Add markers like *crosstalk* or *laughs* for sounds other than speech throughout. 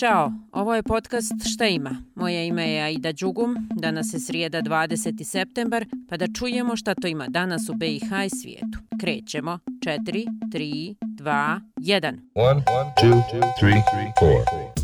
Ćao, ovo je podcast Šta ima? Moje ime je Aida Đugum, danas je srijeda 20. septembar, pa da čujemo šta to ima danas u BiH i svijetu. Krećemo. 4, 3, 2, 1. 1, 2, 3, 4.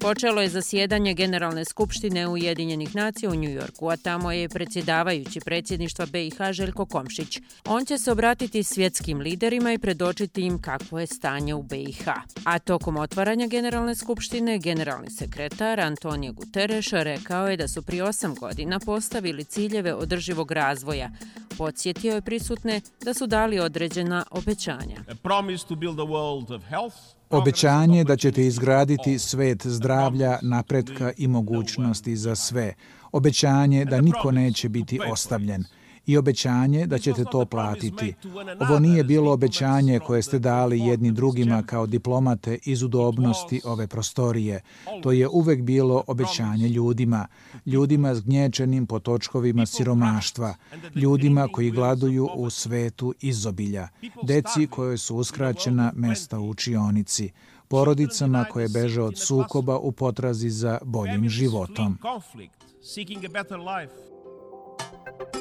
Počelo je zasjedanje Generalne skupštine Ujedinjenih nacija u Njujorku, a tamo je predsjedavajući predsjedništva BiH Željko Komšić. On će se obratiti svjetskim liderima i predočiti im kakvo je stanje u BiH. A tokom otvaranja Generalne skupštine, generalni sekretar Antonio Guterres rekao je da su pri osam godina postavili ciljeve održivog razvoja. Podsjetio je prisutne da su dali određena obećanja. A promise to build a world of health, Obećanje da ćete izgraditi svet zdravlja, napretka i mogućnosti za sve. Obećanje da niko neće biti ostavljen i obećanje da ćete to platiti. Ovo nije bilo obećanje koje ste dali jedni drugima kao diplomate iz udobnosti ove prostorije. To je uvek bilo obećanje ljudima. Ljudima zgnječenim po točkovima siromaštva. Ljudima koji gladuju u svetu izobilja. Deci koje su uskraćena mesta u učionici porodicama koje beže od sukoba u potrazi za boljim životom.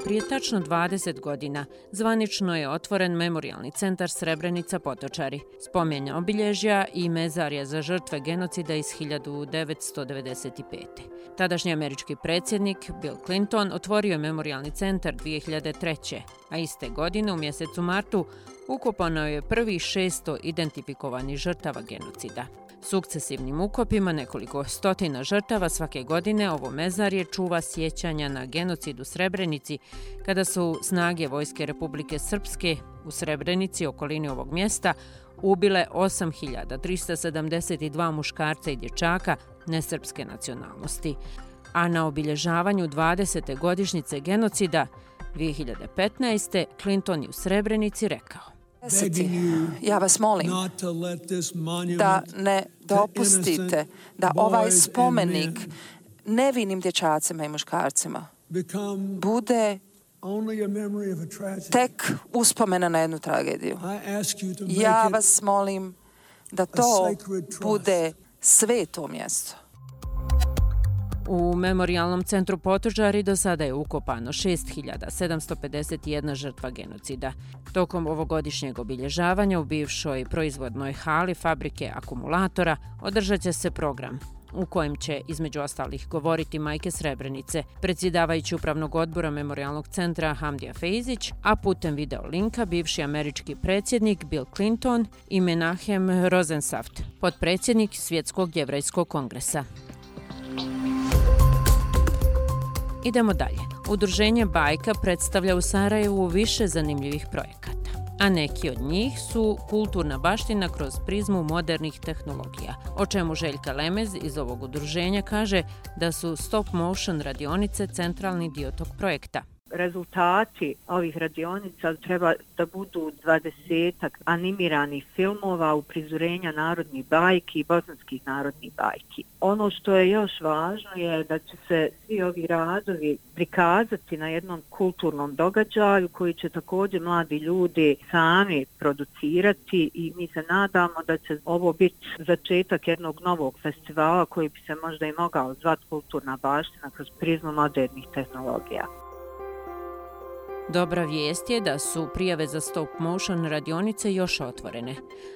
Prije tačno 20 godina zvanično je otvoren memorialni centar Srebrenica Potočari, spomenja obilježja i mezarja za žrtve genocida iz 1995. Tadašnji američki predsjednik Bill Clinton otvorio je memorialni centar 2003. A iste godine u mjesecu martu ukopano je prvi 600 identifikovani žrtava genocida. Sukcesivnim ukopima nekoliko stotina žrtava svake godine ovo mezarje čuva sjećanja na genocid u Srebrenici kada su snage Vojske Republike Srpske u Srebrenici okolini ovog mjesta ubile 8372 muškarca i dječaka nesrpske nacionalnosti. A na obilježavanju 20. godišnjice genocida 2015. Clinton je u Srebrenici rekao Ja vas molim da ne dopustite da ovaj spomenik nevinim dječacima i muškarcima bude tek uspomena na jednu tragediju. Ja vas molim da to bude sveto mjesto. U memorialnom centru Potožari do sada je ukopano 6751 žrtva genocida. Tokom ovogodišnjeg obilježavanja u bivšoj proizvodnoj hali fabrike akumulatora održat će se program u kojem će, između ostalih, govoriti majke Srebrenice, predsjedavajući upravnog odbora Memorialnog centra Hamdija Fejzić, a putem video linka bivši američki predsjednik Bill Clinton i Menahem Rosensaft, podpredsjednik Svjetskog jevrajskog kongresa. Idemo dalje. Udruženje Bajka predstavlja u Sarajevu više zanimljivih projekata, a neki od njih su kulturna baština kroz prizmu modernih tehnologija, o čemu Željka Lemez iz ovog udruženja kaže da su stop motion radionice centralni dio tog projekta rezultati ovih radionica treba da budu dvadesetak animiranih filmova u prizurenja narodnih bajki i bosanskih narodnih bajki. Ono što je još važno je da će se svi ovi radovi prikazati na jednom kulturnom događaju koji će također mladi ljudi sami producirati i mi se nadamo da će ovo biti začetak jednog novog festivala koji bi se možda i mogao zvati kulturna baština kroz prizmu modernih tehnologija. Dobra vijest je da su prijave za stop motion radionice još otvorene,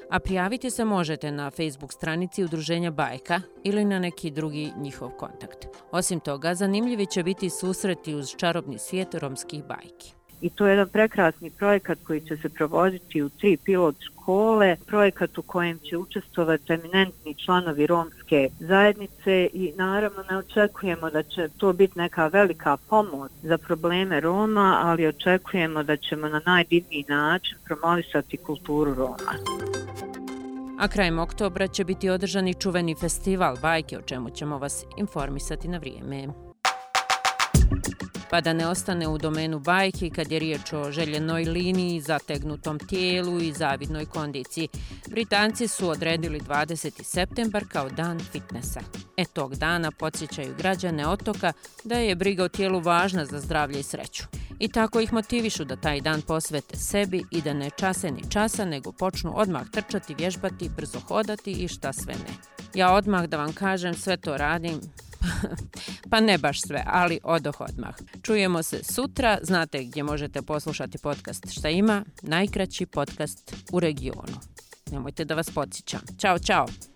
a prijaviti se možete na Facebook stranici Udruženja Bajka ili na neki drugi njihov kontakt. Osim toga, zanimljivi će biti susreti uz čarobni svijet romskih bajki. I to je jedan prekrasni projekat koji će se provoditi u tri pilot škole, projekat u kojem će učestvovati eminentni članovi romske zajednice i naravno ne očekujemo da će to biti neka velika pomoć za probleme Roma, ali očekujemo da ćemo na najdivniji način promovisati kulturu Roma. A krajem oktobra će biti održan i čuveni festival bajke, o čemu ćemo vas informisati na vrijeme pa da ne ostane u domenu bajki kad je riječ o željenoj liniji, zategnutom tijelu i zavidnoj kondiciji. Britanci su odredili 20. septembar kao dan fitnessa. E tog dana podsjećaju građane otoka da je briga o tijelu važna za zdravlje i sreću. i tako ih motivišu da taj dan posvete sebi i da ne čase ni časa, nego počnu odmah trčati, vježbati, brzo hodati i šta sve ne. Ja odmah da vam kažem, sve to radim, *laughs* pa ne baš sve, ali odoh odmah. Čujemo se sutra, znate gdje možete poslušati podcast Šta ima, najkraći podcast u regionu. Nemojte da vas podsjećam. Ćao, čao!